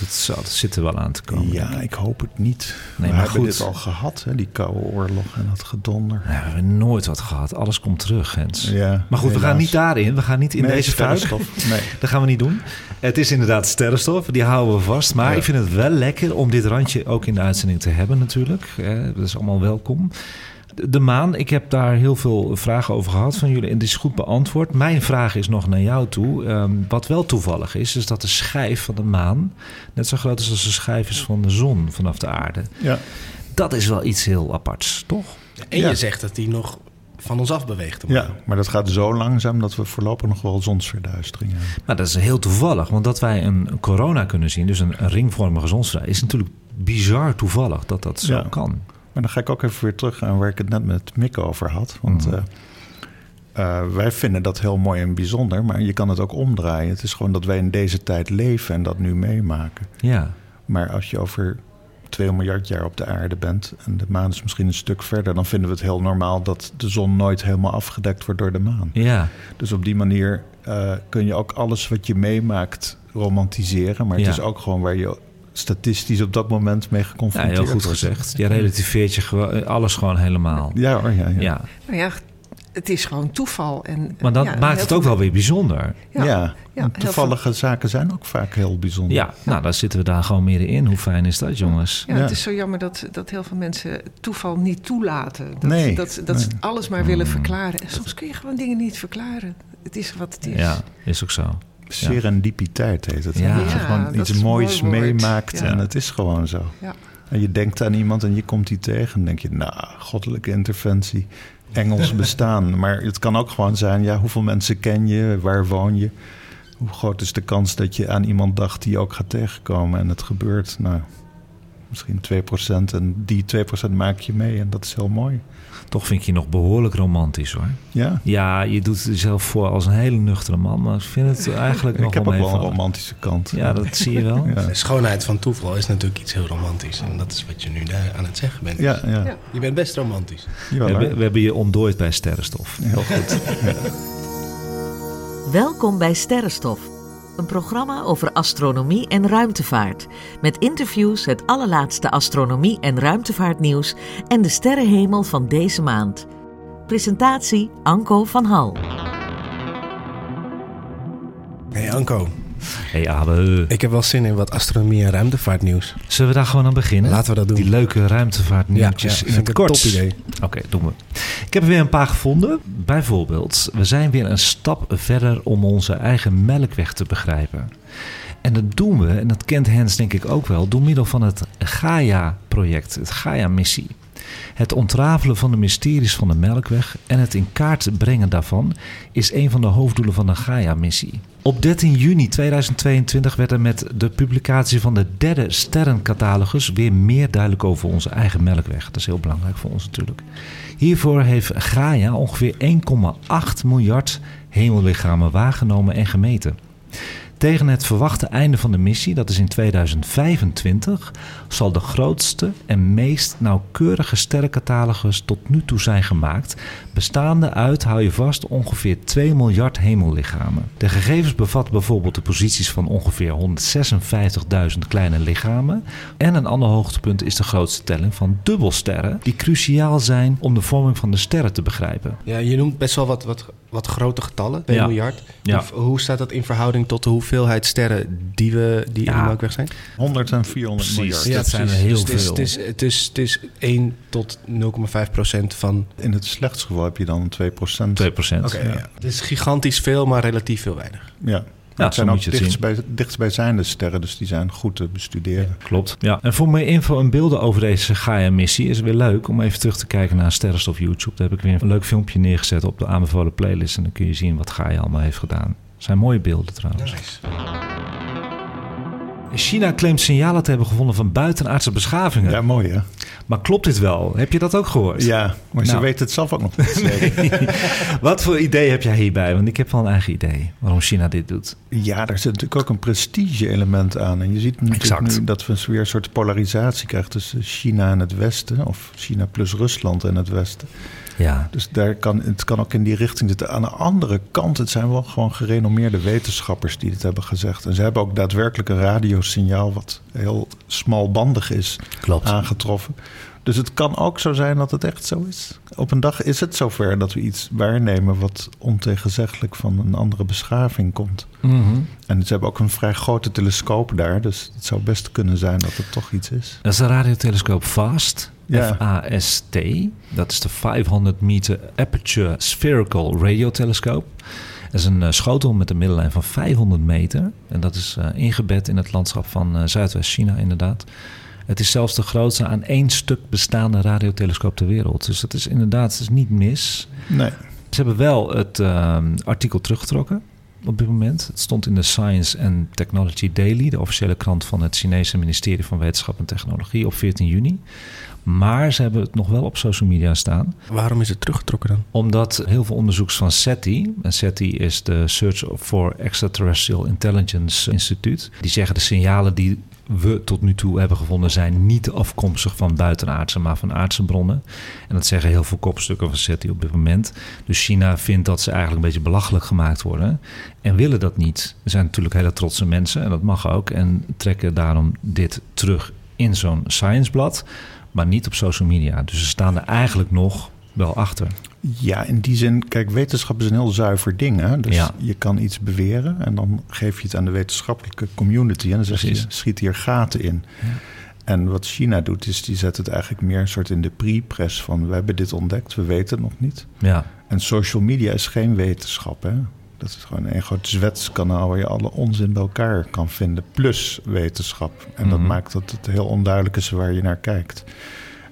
Dat, zou, dat zit er wel aan te komen. Ja, ik. ik hoop het niet. Nee, we maar hebben goed. dit al gehad, hè, die koude oorlog en dat gedonder. Ja, we hebben nooit wat gehad. Alles komt terug, Hens. Ja, Maar goed, we gaan niet daarin. We gaan niet in Nee, deze sterrenstof. Nee. Dat gaan we niet doen. Het is inderdaad sterrenstof, die houden we vast. Maar Ja. ik vind het wel lekker om dit randje ook in de uitzending te hebben natuurlijk. Dat is allemaal welkom. De- maan, ik heb daar heel veel vragen over gehad van jullie. En het is goed beantwoord. Mijn vraag is nog naar jou toe. Ehm, wat wel toevallig is, is dat de schijf van de maan... net zo groot is als de schijf is van de zon vanaf de aarde. Ja. Dat is wel iets heel aparts, toch? En Ja. je zegt dat die nog van ons af beweegt. ja, maar dat gaat zo langzaam dat we voorlopig nog wel zonsverduistering hebben. Maar dat is heel toevallig, want dat wij een corona kunnen zien, dus een, een ringvormige zonsvrij, is natuurlijk bizar toevallig dat dat zo Ja. kan. Maar dan ga ik ook even weer terug aan waar ik het net met Mick over had. Want Mhm. eh, eh, wij vinden dat heel mooi en bijzonder, maar je kan het ook omdraaien. Het is gewoon dat wij in deze tijd leven en dat nu meemaken. Ja, Maar als je over 2 miljard jaar op de aarde bent en de maan is misschien een stuk verder, dan vinden we het heel normaal dat de zon nooit helemaal afgedekt wordt door de maan. ja, Dus op die manier eh, kun je ook alles wat je meemaakt romantiseren. Maar het Ja. is ook gewoon waar je statistisch op dat moment mee ja geconfronteerd heel goed gezegd. Je relativeert je gewoon, alles gewoon helemaal. Ja hoor, ja. ja. Ja, Nou ja, het is gewoon toeval. En, maar ja, maakt het ook wel weer bijzonder. Ja, Ja, ja, toevallige zaken zijn ook vaak heel bijzonder. Ja, nou dan zitten we daar gewoon meer in. Hoe fijn is dat, jongens? Ja, Ja. het is zo jammer dat, dat heel veel mensen toeval niet toelaten. Dat, Nee, dat, dat ze alles maar willen Mm. verklaren. En soms kun je gewoon dingen niet verklaren. Het is wat het is. Ja, is ook zo. Serendipiteit heet het. Ja. Dat je gewoon dat iets moois mooi meemaakt Ja. en het is gewoon zo. Ja. En je denkt aan iemand en je komt die tegen en denk je, nou, goddelijke interventie, Engels bestaan. Maar het kan ook gewoon zijn, ja, hoeveel mensen ken je, waar woon je? Hoe groot is de kans dat je aan iemand dacht die je ook gaat tegenkomen en het gebeurt? Nou, misschien 2%. En die 2% maak je mee en dat is heel mooi. Toch vind ik je nog behoorlijk romantisch hoor. Ja, Ja, je doet jezelf voor als een hele nuchtere man, maar ik vind het eigenlijk nog ik heb ook wel een romantische kant. Ja, dat zie je wel. Ja. De schoonheid van toeval is natuurlijk iets heel romantisch. En dat is wat je nu daar aan het zeggen bent. Ja, ja. Ja. Je bent best romantisch. We Jawel, we hebben je ontdooid bij Sterrenstof. Heel goed. Welkom bij Sterrenstof, een programma over astronomie en ruimtevaart. Met interviews, het allerlaatste astronomie- en ruimtevaartnieuws en de sterrenhemel van deze maand. Presentatie Anko van Hal. Hey Anko, Hey Abe, ik heb wel zin in wat astronomie en ruimtevaartnieuws. zullen we daar gewoon aan beginnen? Laten we dat doen. Die leuke ruimtevaartnieuwtjes Ja, ja, in het kort. topidee. Oké, doen we. Ik heb er weer een paar gevonden. Bijvoorbeeld, we zijn weer een stap verder om onze eigen melkweg te begrijpen. En dat doen we, en dat kent Hens denk ik ook wel, door middel van het Gaia-project, het Gaia-missie. Het ontrafelen van de mysteries van de Melkweg en het in kaart brengen daarvan is een van de hoofddoelen van de Gaia-missie. Op 13 juni 2022 werd er met de publicatie van de derde sterrencatalogus weer meer duidelijk over onze eigen Melkweg. Dat is heel belangrijk voor ons natuurlijk. Hiervoor heeft Gaia ongeveer 1,8 miljard hemellichamen waargenomen en gemeten. Tegen het verwachte einde van de missie, dat is in 2025, zal de grootste en meest nauwkeurige sterrencatalogus tot nu toe zijn gemaakt, bestaande uit, hou je vast, ongeveer 2 miljard hemellichamen. De gegevens bevatten bijvoorbeeld de posities van ongeveer 156.000 kleine lichamen. En een ander hoogtepunt is de grootste telling van dubbelsterren, die cruciaal zijn om de vorming van de sterren te begrijpen. Ja, je noemt best wel wat, wat, wat grote getallen, 2 Ja. miljard. Ja. Hoe, staat dat in verhouding tot de hoeveelheid sterren die, we, die in Ja. de Melkweg zijn? 100 en 400 Precies. miljard. dat zijn er heel dus het is- veel. Het is, het, is, het is 1 tot 0,5 procent van... In het slechtste geval heb je dan 2 procent. 2 procent. Oké, ja. Het is gigantisch veel, maar relatief veel weinig. Ja. Ja, het zijn ook dichtstbij, dichtstbijzijnde sterren, dus die zijn goed te bestuderen. Klopt. Ja. En voor meer info en beelden over deze Gaia-missie is het weer leuk om even terug te kijken naar Sterrenstof YouTube. Daar heb ik weer een leuk filmpje neergezet op de aanbevolen playlist. En dan kun je zien wat Gaia allemaal heeft gedaan. Het zijn mooie beelden trouwens. China claimt signalen te hebben gevonden van buitenaardse beschavingen. Ja, mooi hè? Maar klopt dit wel? Heb je dat ook gehoord? Ja, maar ze Nou. weten het zelf ook nog niet zeker. Wat voor idee heb jij hierbij? Want ik heb wel een eigen idee waarom China dit doet. Ja, daar zit natuurlijk ook een prestige-element aan. En je ziet nu dat we weer een soort polarisatie krijgen tussen China en het Westen. Of China plus Rusland en het Westen. Ja. Dus daar kan, het kan ook in die richting zitten. Aan de andere kant, het zijn wel gewoon gerenommeerde wetenschappers die dit hebben gezegd. En ze hebben ook daadwerkelijk een radiosignaal wat heel smalbandig is Klopt. aangetroffen. Dus het kan ook zo zijn dat het echt zo is. Op een dag is het zover dat we iets waarnemen wat ontegenzeggelijk van een andere beschaving komt. Mhm. En ze hebben ook een vrij grote telescoop daar, dus het zou best kunnen zijn dat het toch iets is. Dat is de radiotelescoop FAST. Ja. F-A-S-T. Dat is de 500 meter Aperture Spherical Radiotelescoop. Dat is een eh, schotel met een middellijn van 500 meter. En dat is eh, ingebed in het landschap van eh, Zuidwest-China inderdaad. Het is zelfs de grootste aan één stuk bestaande radiotelescoop ter wereld. Dus dat is inderdaad dat is niet mis. Nee. Ze hebben wel het ehm, artikel teruggetrokken op dit moment. Het stond in de Science and Technology Daily, de officiële krant van het Chinese ministerie van Wetenschap en Technologie, op 14 juni. Maar ze hebben het nog wel op social media staan. Waarom is het teruggetrokken dan? Omdat heel veel onderzoeks van SETI, en SETI is de Search for Extraterrestrial Intelligence Instituut, die zeggen de signalen die we tot nu toe hebben gevonden zijn niet afkomstig van buitenaardse, maar van aardse bronnen. En dat zeggen heel veel kopstukken van SETI op dit moment. Dus China vindt dat ze eigenlijk een beetje belachelijk gemaakt worden en willen dat niet. Er zijn natuurlijk hele trotse mensen en dat mag ook en trekken daarom dit terug in zo'n scienceblad, maar niet op social media. Dus ze staan er eigenlijk nog wel achter. Ja, in die zin, kijk, wetenschap is een heel zuiver ding. Hè? Dus Ja. je kan iets beweren en dan geef je het aan de wetenschappelijke community. En dan zeg je, schiet hier gaten in. En wat China doet, is die zet het eigenlijk meer een soort in de pre-press van... we hebben dit ontdekt, we weten het nog niet. Ja, En social media is geen wetenschap, hè? Dat is gewoon een groot zwetskanaal waar je alle onzin bij elkaar kan vinden. Plus wetenschap. En dat Mhm. maakt dat het heel onduidelijk is waar je naar kijkt.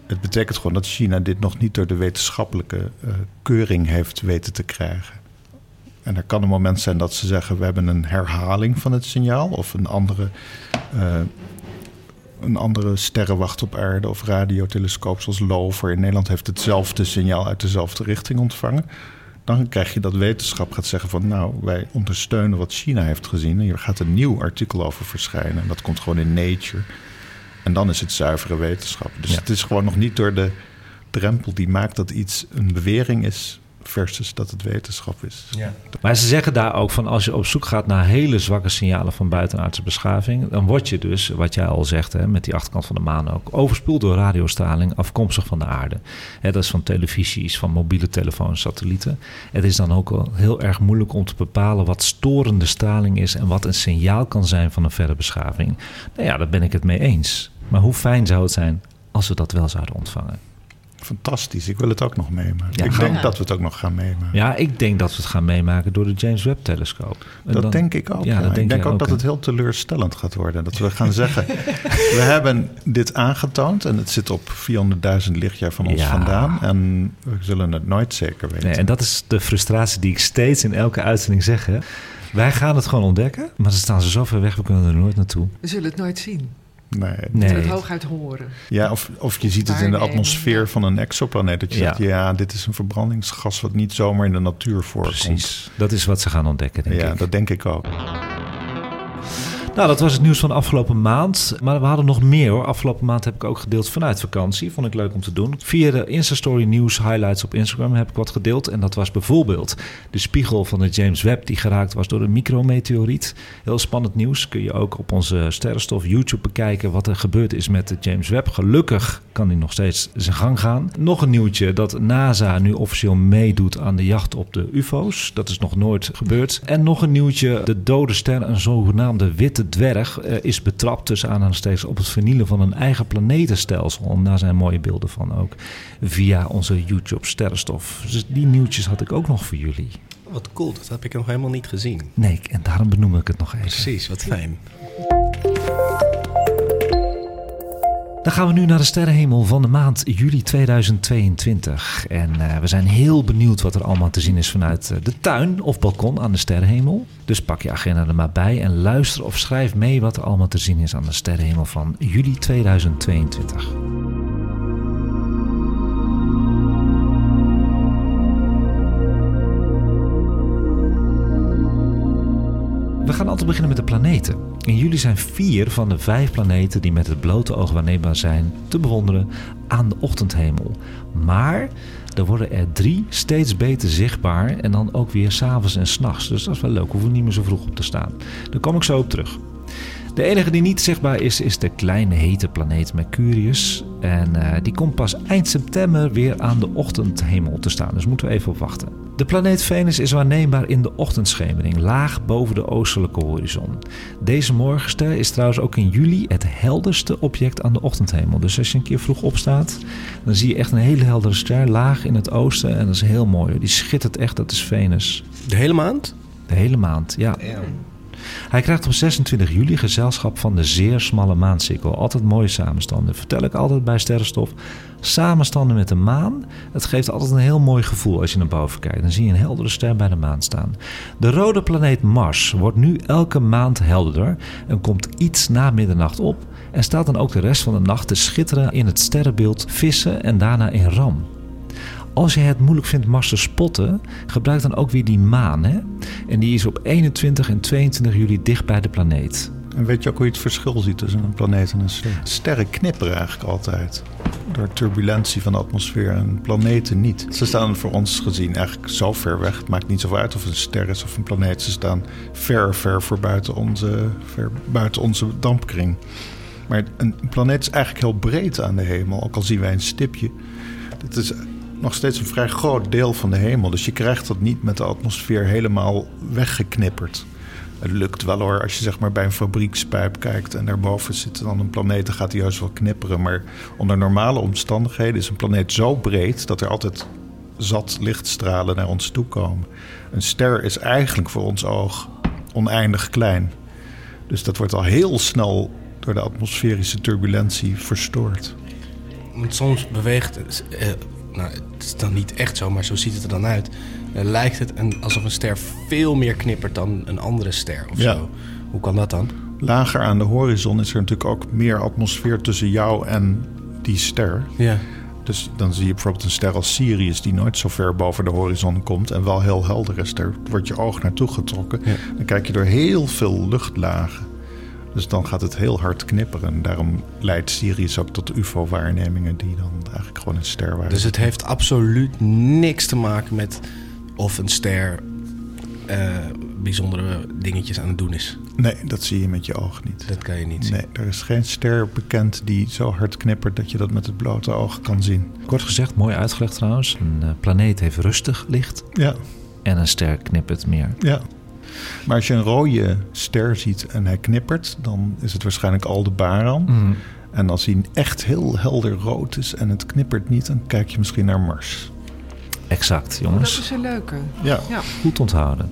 Het betekent gewoon dat China dit nog niet door de wetenschappelijke eh, keuring heeft weten te krijgen. En er kan een moment zijn dat ze zeggen: we hebben een herhaling van het signaal of een andere eh, een andere sterrenwacht op aarde of radiotelescoop zoals LOVER in Nederland heeft hetzelfde signaal uit dezelfde richting ontvangen. Dan krijg je dat wetenschap gaat zeggen van nou, wij ondersteunen wat China heeft gezien. En hier gaat een nieuw artikel over verschijnen. En dat komt gewoon in Nature. En dan is het zuivere wetenschap. Dus Ja. het is gewoon nog niet door de drempel die maakt dat iets een bewering is versus dat het wetenschap is. Ja. Maar ze zeggen daar ook van als je op zoek gaat naar hele zwakke signalen van buitenaardse beschaving, dan word je dus, wat jij al zegt, hè, met die achterkant van de maan ook, overspoeld door radiostraling afkomstig van de aarde. Hè, dat is van televisies, van mobiele telefoons, satellieten. Het is dan ook wel heel erg moeilijk om te bepalen wat storende straling is en wat een signaal kan zijn van een verre beschaving. Nou ja, daar ben ik het mee eens. Maar hoe fijn zou het zijn als we dat wel zouden ontvangen? Fantastisch, ik wil het ook nog meemaken. Ja, ik denk we. dat we het ook nog gaan meemaken. Ja, ik denk dat we het gaan meemaken door de James Webb-telescoop. En Dat dan- denk ik ook. Ja, ja. dat denk ik denk ook, ook, dat het heel teleurstellend gaat worden. Dat we gaan zeggen, we hebben dit aangetoond en het zit op 400.000 lichtjaar van ons Ja. vandaan. En we zullen het nooit zeker weten. Nee, en dat is de frustratie die ik steeds in elke uitzending zeg. Hè. Wij gaan het gewoon ontdekken, maar dan staan ze zo ver weg, we kunnen er nooit naartoe. We zullen het nooit zien. Nee. Nee. het hooguit horen. Ja, of, of je ziet het in de atmosfeer ja. van een exoplaneet. Dat je Ja. zegt, ja, dit is een verbrandingsgas wat niet zomaar in de natuur voorkomt. Precies. Dat is wat ze gaan ontdekken, denk Ja, ik. dat denk ik ook. Nou, dat was het nieuws van afgelopen maand. Maar we hadden nog meer hoor. Afgelopen maand heb ik ook gedeeld vanuit vakantie. Vond ik leuk om te doen. Via de Instastory News highlights op Instagram heb ik wat gedeeld. En dat was bijvoorbeeld de spiegel van de James Webb die geraakt was door een micrometeoriet. Heel spannend nieuws. Kun je ook op onze Sterrenstof YouTube bekijken wat er gebeurd is met de James Webb. Gelukkig kan die nog steeds zijn gang gaan. Nog een nieuwtje dat NASA nu officieel meedoet aan de jacht op de UFO's. Dat is nog nooit gebeurd. En nog een nieuwtje. De dode ster, een zogenaamde witte dwerg, eh, is betrapt tussen aanhalingstekens op het vernielen van een eigen planetenstelsel. En daar zijn mooie beelden van ook via onze YouTube Sterrenstof. Dus die nieuwtjes had ik ook nog voor jullie. Wat cool, dat heb ik nog helemaal niet gezien. Nee, en daarom benoem ik het nog even. Precies, wat fijn. Dan gaan we nu naar de sterrenhemel van de maand juli 2022. En eh, we zijn heel benieuwd wat er allemaal te zien is vanuit eh, de tuin of balkon aan de sterrenhemel. Dus pak je agenda er maar bij en luister of schrijf mee wat er allemaal te zien is aan de sterrenhemel van juli 2022. We gaan altijd beginnen met de planeten. En jullie zijn vier van de vijf planeten die met het blote oog waarneembaar zijn te bewonderen aan de ochtendhemel. Maar er worden er drie steeds beter zichtbaar en dan ook weer s'avonds en s'nachts. Dus dat is wel leuk, hoeven niet meer zo vroeg op te staan. Daar kom ik zo op terug. De enige die niet zichtbaar is, is de kleine hete planeet Mercurius. En eh, die komt pas eind september weer aan de ochtendhemel te staan. Dus moeten we even op wachten. De planeet Venus is waarneembaar in de ochtendschemering, laag boven de oostelijke horizon. Deze morgenster is trouwens ook in juli het helderste object aan de ochtendhemel. Dus als je een keer vroeg opstaat, dan zie je echt een hele heldere ster laag in het oosten. En dat is heel mooi. hoor. Die schittert echt, dat is Venus. De hele maand? De hele maand, ja. Hij krijgt op 26 juli gezelschap van de zeer smalle maansikkel. Altijd mooie samenstanden. Vertel ik altijd bij Sterrenstof. Samenstanden met de maan. Het geeft altijd een heel mooi gevoel als je naar boven kijkt. Dan zie je een heldere ster bij de maan staan. De rode planeet Mars wordt nu elke maand helderder. En komt iets na middernacht op. En staat dan ook de rest van de nacht te schitteren in het sterrenbeeld Vissen en daarna in Ram. Als je het moeilijk vindt Mars te spotten, gebruik dan ook weer die maan. Hè? En die is op 21 en 22 juli dicht bij de planeet. En weet je ook hoe je het verschil ziet tussen een planeet en een ster? Sterren knipperen eigenlijk altijd. Door turbulentie van de atmosfeer en planeten niet. Ze staan voor ons gezien eigenlijk zo ver weg. Het maakt niet zoveel uit of het een ster is of een planeet. Ze staan ver, ver voor buiten onze, ver buiten onze dampkring. Maar een planeet is eigenlijk heel breed aan de hemel. Ook al zien wij een stipje. Het is nog steeds een vrij groot deel van de hemel. Dus je krijgt dat niet met de atmosfeer helemaal weggeknipperd. Het lukt wel hoor, als je zeg maar bij een fabriekspijp kijkt en daarboven zit dan een planeet, dan gaat die juist wel knipperen. Maar onder normale omstandigheden is een planeet zo breed dat er altijd zat lichtstralen naar ons toe komen. Een ster is eigenlijk voor ons oog oneindig klein. Dus dat wordt al heel snel door de atmosferische turbulentie verstoord. Soms beweegt eh, nou, het is dan niet echt zo, maar zo ziet het er dan uit. Eh, lijkt het een, alsof een ster veel meer knippert dan een andere ster of Ja. zo. Hoe kan dat dan? lager aan de horizon is er natuurlijk ook meer atmosfeer tussen jou en die ster. Ja. Dus dan zie je bijvoorbeeld een ster als Sirius, die nooit zo ver boven de horizon komt en wel heel helder is. Daar wordt je oog naartoe getrokken. Ja. Dan kijk je door heel veel luchtlagen. Dus dan gaat het heel hard knipperen. Daarom leidt Sirius ook tot UFO-waarnemingen die dan eigenlijk gewoon een ster waren. Dus het heeft absoluut niks te maken met of een ster eh, bijzondere dingetjes aan het doen is. Nee, dat zie je met je oog niet. Dat kan je niet zien. Nee, er is geen ster bekend die zo hard knippert dat je dat met het blote oog kan zien. Kort gezegd, mooi uitgelegd trouwens. Een eh, planeet heeft rustig licht Ja, en een ster knippert meer. ja. Maar als je een rode ster ziet en hij knippert, dan is het waarschijnlijk Aldebaran. Mhm. En als hij echt heel helder rood is en het knippert niet, dan kijk je misschien naar Mars. Exact, Dat jongens. is een leuke. Ja, Ja. Goed onthouden.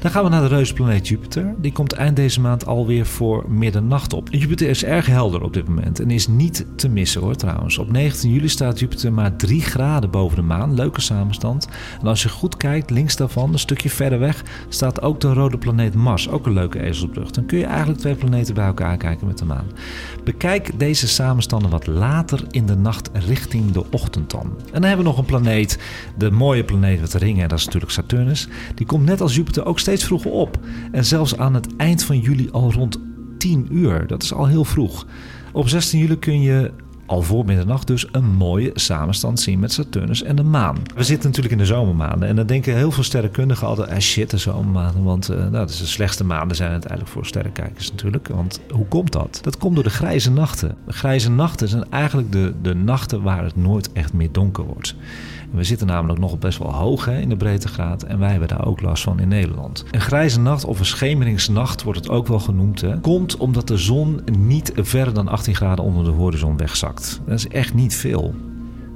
Dan gaan we naar de reusplaneet Jupiter. Die komt eind deze maand alweer voor middernacht op. Jupiter is erg helder op dit moment en is niet te missen hoor trouwens. Op 19 juli staat Jupiter maar 3 graden boven de maan. Leuke samenstand. En als je goed kijkt, links daarvan, een stukje verder weg, staat ook de rode planeet Mars. Ook een leuke ezelsbrug. Dan kun je eigenlijk twee planeten bij elkaar kijken met de maan. Bekijk deze samenstanden wat later in de nacht richting de ochtend dan. En dan hebben we nog een planeet, de mooie planeet met de ringen, dat is natuurlijk Saturnus. Die komt net als Jupiter ook steeds vroeger op. En zelfs aan het eind van juli al rond 10 uur. Dat is al heel vroeg. Op 16 juli kun je al voor middernacht dus een mooie samenstand zien met Saturnus en de maan. We zitten natuurlijk in de zomermaanden en dan denken heel veel sterrenkundigen altijd, ah shit, de zomermaanden, want eh, nou, dat is de slechtste maanden zijn uiteindelijk voor sterrenkijkers natuurlijk. Want hoe komt dat? Dat komt door de grijze nachten. De grijze nachten zijn eigenlijk de, de nachten waar het nooit echt meer donker wordt. We zitten namelijk nog best wel hoog hè, in de breedtegraad en wij hebben daar ook last van in Nederland. Een grijze nacht of een schemeringsnacht wordt het ook wel genoemd. Hè, komt omdat de zon niet verder dan 18 graden onder de horizon wegzakt. Dat is echt niet veel.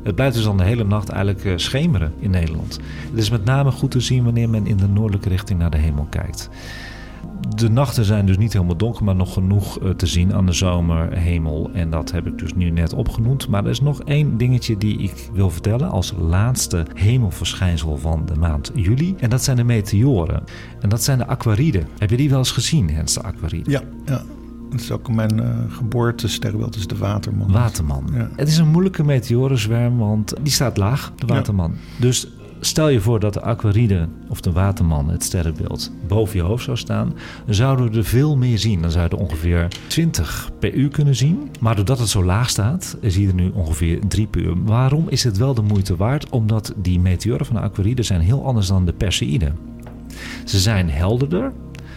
Het blijft dus dan de hele nacht eigenlijk eh, schemeren in Nederland. Het is met name goed te zien wanneer men in de noordelijke richting naar de hemel kijkt. De nachten zijn dus niet helemaal donker, maar nog genoeg eh, te zien aan de zomerhemel. En dat heb ik dus nu net opgenoemd. Maar er is nog één dingetje die ik wil vertellen als laatste hemelverschijnsel van de maand juli. En dat zijn de meteoren. En dat zijn de aquariden. Heb je die wel eens gezien, Hens, de aquariden? ja, ja. Dat is ook mijn uh, geboortesterrenbeeld, is de Waterman. Waterman. Ja. Het is een moeilijke meteorenzwerm, want die staat laag, de Waterman. Dus stel je voor dat de aquaride of de Waterman, het sterrenbeeld, boven je hoofd zou staan, zouden we er veel meer zien. Dan zouden we er ongeveer 20 per uur kunnen zien. Maar doordat het zo laag staat, zie je er nu ongeveer 3 per uur. Waarom is het wel de moeite waard? Omdat die meteoren van de aquaride zijn heel anders dan de Perseïden. Ze zijn helderder,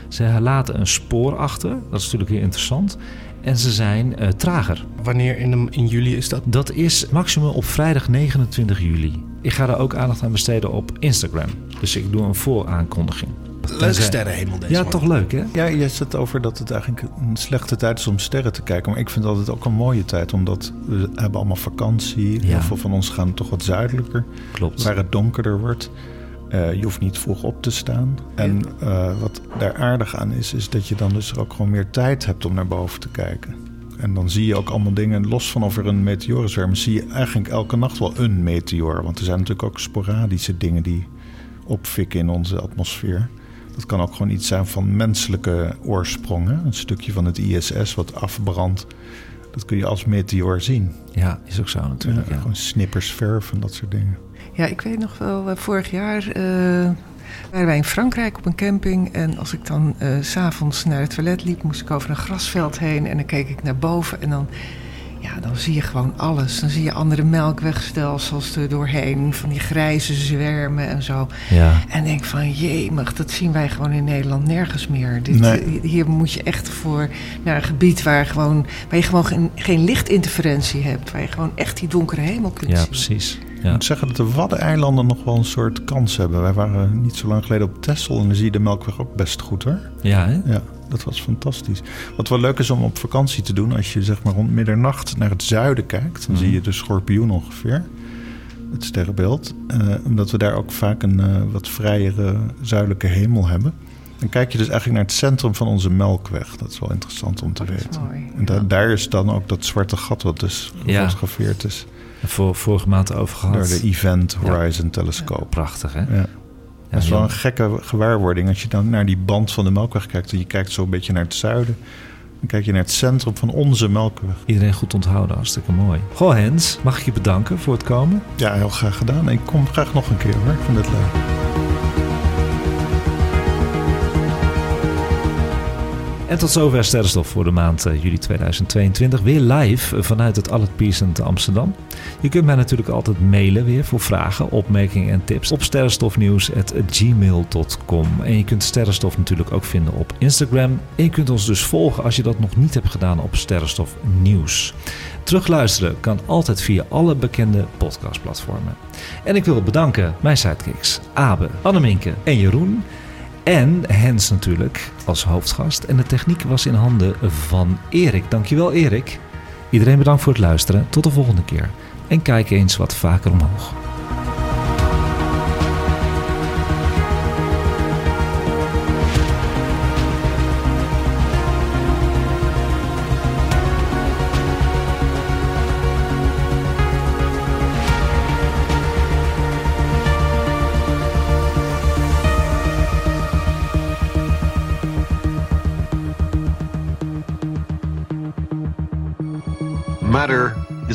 ze laten een spoor achter, dat is natuurlijk heel interessant. En ze zijn uh, trager. Wanneer in, de, in juli is dat? Dat is maximum op vrijdag 29 juli. Ik ga er ook aandacht aan besteden op Instagram. Dus ik doe een vooraankondiging. Leuke sterrenhemel deze Ja, man. toch leuk hè? Ja, je zet over dat het eigenlijk een slechte tijd is om sterren te kijken. Maar ik vind het altijd ook een mooie tijd, omdat we hebben allemaal vakantie. Ja. Heel veel van ons gaan toch wat zuidelijker, Klopt. waar het donkerder wordt. Uh, je hoeft niet vroeg op te staan. En uh, wat daar aardig aan is, is dat je dan dus ook gewoon meer tijd hebt om naar boven te kijken. En dan zie je ook allemaal dingen, los van of er een meteorenzwerm is, zie je eigenlijk elke nacht wel een meteoor. Want er zijn natuurlijk ook sporadische dingen die opfikken in onze atmosfeer. Dat kan ook gewoon iets zijn van menselijke oorsprong. Hè? Een stukje van het ISS wat afbrandt. Dat kun je als meteoor zien. Ja, is ook zo natuurlijk. Ja, Ja, Gewoon snippers, verf en dat soort dingen. Ja, ik weet nog wel, uh, vorig jaar uh, waren wij in Frankrijk op een camping. En als ik dan uh, s'avonds naar het toilet liep, moest ik over een grasveld heen. En dan keek ik naar boven en dan, ja, dan zie je gewoon alles. Dan zie je andere melkwegstelsels er doorheen, van die grijze zwermen en zo. Ja. En denk van, jemig, dat zien wij gewoon in Nederland nergens meer. Dit, Nee. Hier moet je echt voor naar een gebied waar, gewoon, waar je gewoon geen, geen lichtinterferentie hebt. Waar je gewoon echt die donkere hemel kunt ja zien. precies. Ik Ja. moet zeggen dat de Waddeneilanden nog wel een soort kans hebben. Wij waren niet zo lang geleden op Texel en dan zie je de Melkweg ook best goed hoor. ja, hè? Ja, dat was fantastisch. Wat wel leuk is om op vakantie te doen, als je zeg maar rond middernacht naar het zuiden kijkt, dan Mhm. zie je de schorpioen ongeveer, het sterrenbeeld. Eh, omdat we daar ook vaak een eh, wat vrijere zuidelijke hemel hebben. Dan kijk je dus eigenlijk naar het centrum van onze Melkweg. Dat is wel interessant om te weten. mooi. En da- Ja. daar is dan ook dat zwarte gat wat dus Ja. gefotografeerd is Voor, vorige maand over gehad. door de Event Ja. Horizon telescoop. Prachtig hè? Dat is wel een gekke gewaarwording als je dan naar die band van de Melkweg kijkt. En je kijkt zo een beetje naar het zuiden. Dan kijk je naar het centrum van onze Melkweg. Iedereen goed onthouden, hartstikke mooi. Goh Hens, mag ik je bedanken voor het komen? Ja, heel graag gedaan. Ik kom graag nog een keer hoor. Ik vind het leuk. En tot zover Sterrenstof voor de maand eh, juli 2022. Weer live vanuit het Allet Pearson te Amsterdam. Je kunt mij natuurlijk altijd mailen weer voor vragen, opmerkingen en tips op sterrenstofnieuws.gmail.com. En je kunt Sterrenstof natuurlijk ook vinden op Instagram. En je kunt ons dus volgen als je dat nog niet hebt gedaan op Sterrenstof Nieuws. Terugluisteren kan altijd via alle bekende podcastplatformen. En ik wil bedanken mijn sidekicks Abe, Anneminke en Jeroen. En Hens natuurlijk als hoofdgast. En de techniek was in handen van Erik. Dankjewel Erik. Iedereen bedankt voor het luisteren. Tot de volgende keer. En kijk eens wat vaker omhoog.